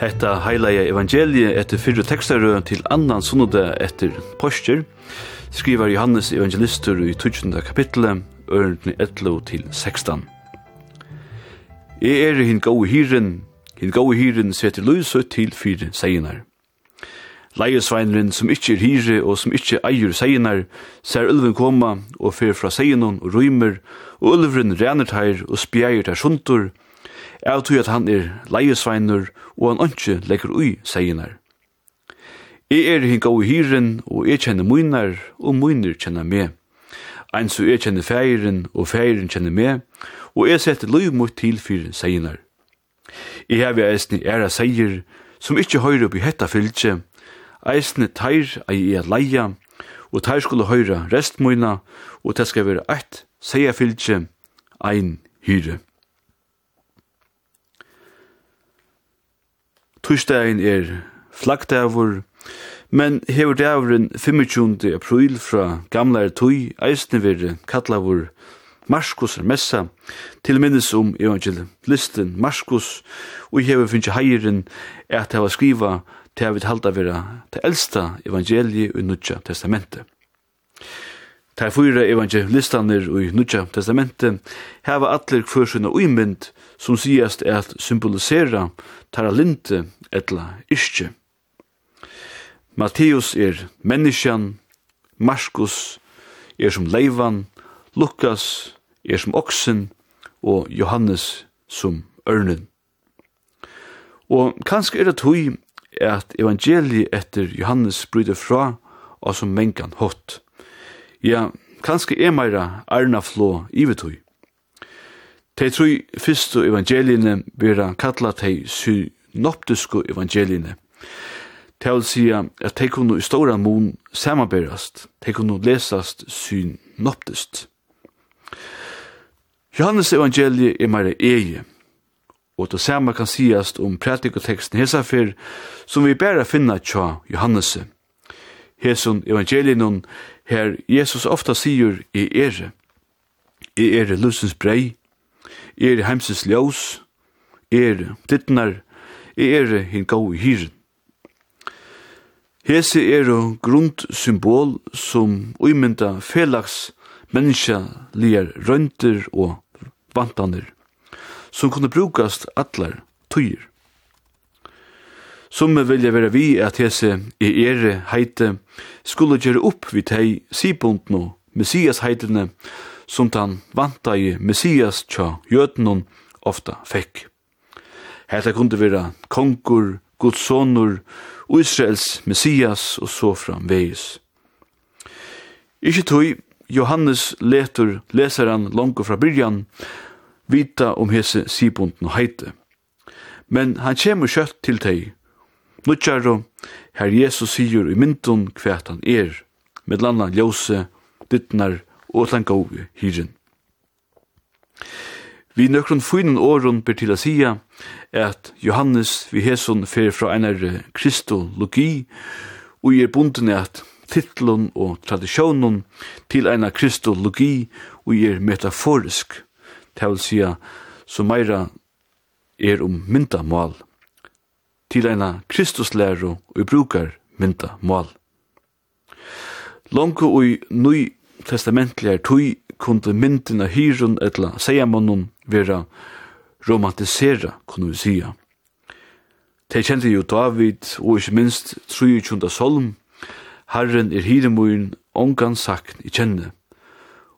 Hetta heilaja evangelie etter fyrre tekstarø til annan sunnode etter postur, skriver Johannes evangelistur i 20. kapitlet, ørendene 11 til 16. Jeg er hinn gau hirin, hinn gau hirin setter løse til fire seinar. Leiesveinren som ikkje er hyre og som ikkje eier seinar, ser ulven koma og fer fra seinon og rymer, og ulven renner teir og spjeier teir sundur, og Jeg tror at han er leiesveiner, og han ønsker lekker ui, sier. Jeg er hink av hyren, og jeg kjenner munar, og munar kjenner meg. Ein så jeg kjenner feiren, og feiren kjenner meg, og jeg setter løy mot til for seier. Jeg har vi eisne æra seier, som ikkje høyre opp i hetta fylgje, eisne teir ei er leia, og teir skulle høyre restmøyna, og det skal være eit seier fylgje, ein hyre. Torsdagen er flaggdavur, men hever davren 25. april fra gamla er tui, eisne vire kallavur Marskus er messa til minnes om evangelisten Marskus, og hever finnje heiren er at hava skriva til hava halda vire til eldsta evangeliet i Nudja testamentet. Ta fyra evangelistaner i Nutja testamentet hava allir kvar sina uimynd som sigast er at symbolisera taralinte etla ischje. Matteus er menneskjan, Markus er som leivan, Lukas er som oksen og Johannes som ørnen. Og kanskje er det tog at evangeliet etter Johannes bryter fra og som mengan hott. Ja, kanskje er meira arna flå ivetøy. De tru fyrstu evangeliene vera kalla de synoptisku evangeliene. Det vil sige at de kunne i stora mun samarberast, de kunne lesast synoptist. Johannes evangelie er meira eie, og det samme kan sigast om pratikoteksten hesafer som vi bæra finna tja Johannes. Hesun evangelien her Jesus ofta sier i ere. I ere lusens brei, i ere ljós, i ere dittnar, i ere hin gau i hyren. Hese eru grundsymbol som uimynda felags menneska liar røyntir og vantanir, som kunne brukast allar tøyir. Summe vilja vera vi at hese i ere heite skulle gjere opp vi tei sibundno messias heitene som tan vanta i messias tja jötnon ofta fekk. Heta kunde vera konkur, Guds sonur, Israels messias og så framvegis. Ikki tøy, Johannes letur lesaran langt fra byrjan, vita om hese sibundno heite. Men han kjemur kjøtt til tei Nutjaro, her Jesus sigur i myndun kvært han er, med landa ljose, dittnar og tlan hirin. Vi nøkron fynen åren ber til a sia at Johannes vi heson fer fra einar kristologi og er bunden at titlun og tradisjonen til einar kristologi og er metaforisk, det vil sia som meira er om myndamal til eina Kristuslæru og brukar mynda mål. Longu ui nøy testamentligar tøy kunde myndina hyrun etla seiamunnun vera romantisera, kunne vi sia. Te kjente jo David, og ikke minst 23. solm, Herren er hyremuren, ongan sakn i kjenne.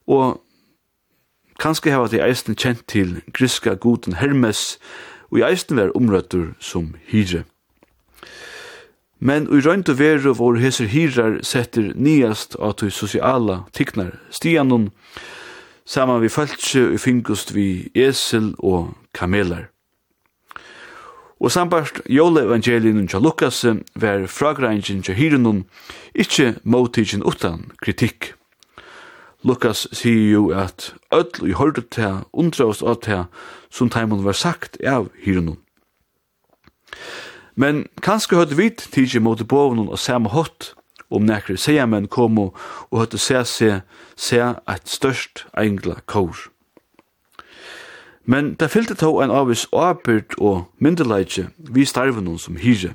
Og kanskje hava de eisen kjent til griska guden Hermes, og i eisen var omrøttur som hyre. Men ui røynt og veru vår heser hyrar setter niast av de sosiala tiknar stianon, saman vi falskje og fingust vi esel og kamelar. Og sambart Jóle evangelien tja Lukas var fragrangin tja hyrenon ikkje motigin utan kritikk. Lukas sier jo at öll i hørte til, undrast av til, som teimun var sagt av hyrnum. Men kanskje høyde vit tidsi mot bovnum og samme hot, om nekri seiamenn kom og høyde se se se et størst engla kår. Men det fyllte tå en avvis avbyrd og myndeleitje vi starvnum som hyrje.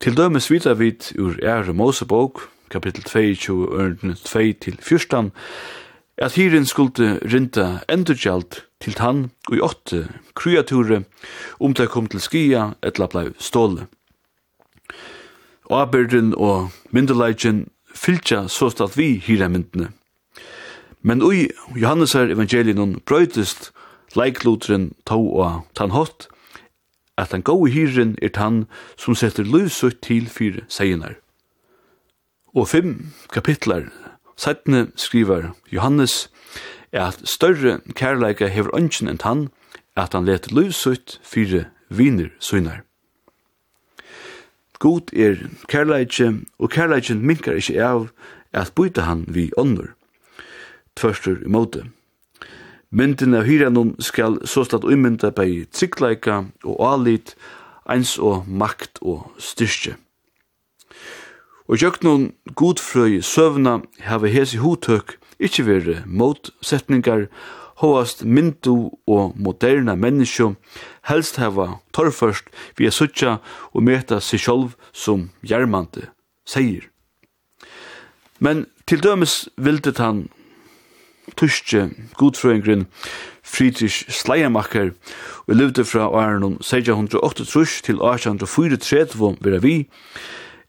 Til dømes vidar vit ur ære Mosebok, kapittel 22, ørn 2 til 14, at hirin skulle rinda endurgjalt til tann og i åtte kreature om det kom til skia etla blei ståle. Aberden og myndelagen fylgja såstalt vi hyramyndene. Men ui Johannesar evangelien brøytist leiklutren tau og tann hot, at den gode hyren er tann som setter lusut til fyre seinar og fem kapitlar settene skriver Johannes at større kærleika hever ønsken enn han at han let løvsutt fire viner søgnar. God er kærleikje, og kærleikjen minkar ikkje av at byta han vi ånder. Tvørstur måte. Mynden av hyrenon skal såstatt umynda bei tryggleika og alit, eins og makt og styrke. Og gjøknon godfrøy søvna hava hesi hotøk ikkje vere motsetningar, hoast myndu og moderna menneskjo helst hava torrførst vi er suttja og meta seg sjolv som gjermante seier. Men til dømes vildet han tuske godfrøyngren Friedrich Schleiermacher og levde fra åren 1608 til 1834 vera vi,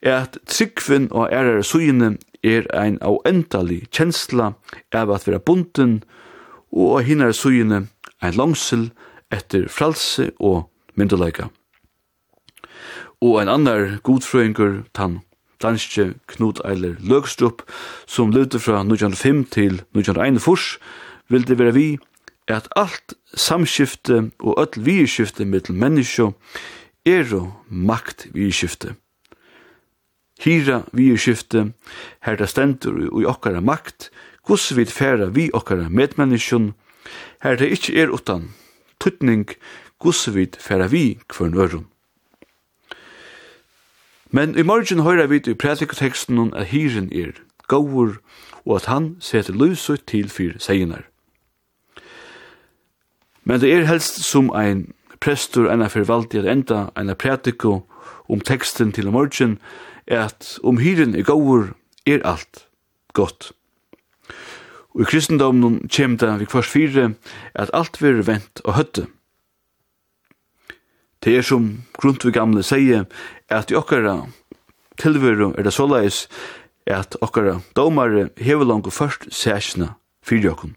er at tryggvinn og ærere sugene er ein avendelig kjensla av at vera bunden og av hinnare sugene ein langsel etter fralse og myndeleika. Og ein annar godfrøyngur tann danske Knut Eiler Løgstrup, som levde fra 1905 til 1941, vil det være vi at alt samskifte og öll vidskifte mittel menneskje er makt vidskifte hira vi i skifte, her det stendur i okkara makt, gus vi færa vi okkara medmenneskjon, her det ikkje er utan tutning, gus vi færa vi kvarn øron. Men i morgen høyra vi i prædikoteksten at hiren er gaur, og at han setter lusut til fyr seinar. Men det er helst som ein prestur enn er forvaltig at enda enn er prædiko om teksten til morgen, at om hyren er gaur, er alt godt. Og i kristendommen kjem det vi kvars fire at alt vil vent og høtte. Det er som Grundtvig gamle sier at i okkara tilveru er det såleis at okkara domare hever langt først sæsna fyrir okkun.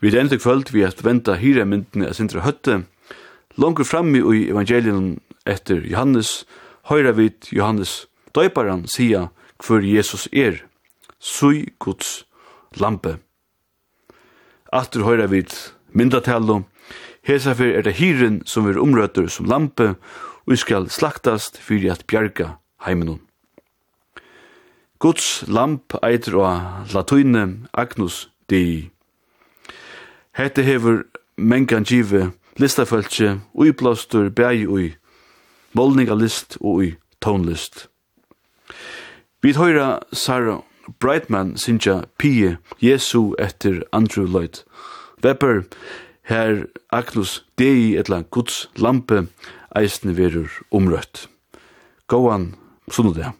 Vi er enda kvöld vi at venta hyra myndene at sindra høtte, langt framme i evangelien etter Johannes, høyra vid Johannes døyparan sia hver Jesus er, sui Guds lampe. Atter høyra vid myndatalo, hesa fyr er det hyren som er umrøtter som lampe, og skal slaktast fyrir at bjarga heimenon. Guds lamp eitir og latuine Agnus Dei. Hette hever mengan give listafölkje, uiblåstur, bægi ui målningalist og i tonlist. Vi høyra Sarah Brightman sinja Pie Jesu etter Andrew Lloyd Webber her Agnus Dei etla Guds lampe eisne verur umrøtt. Gåan, sunnu det.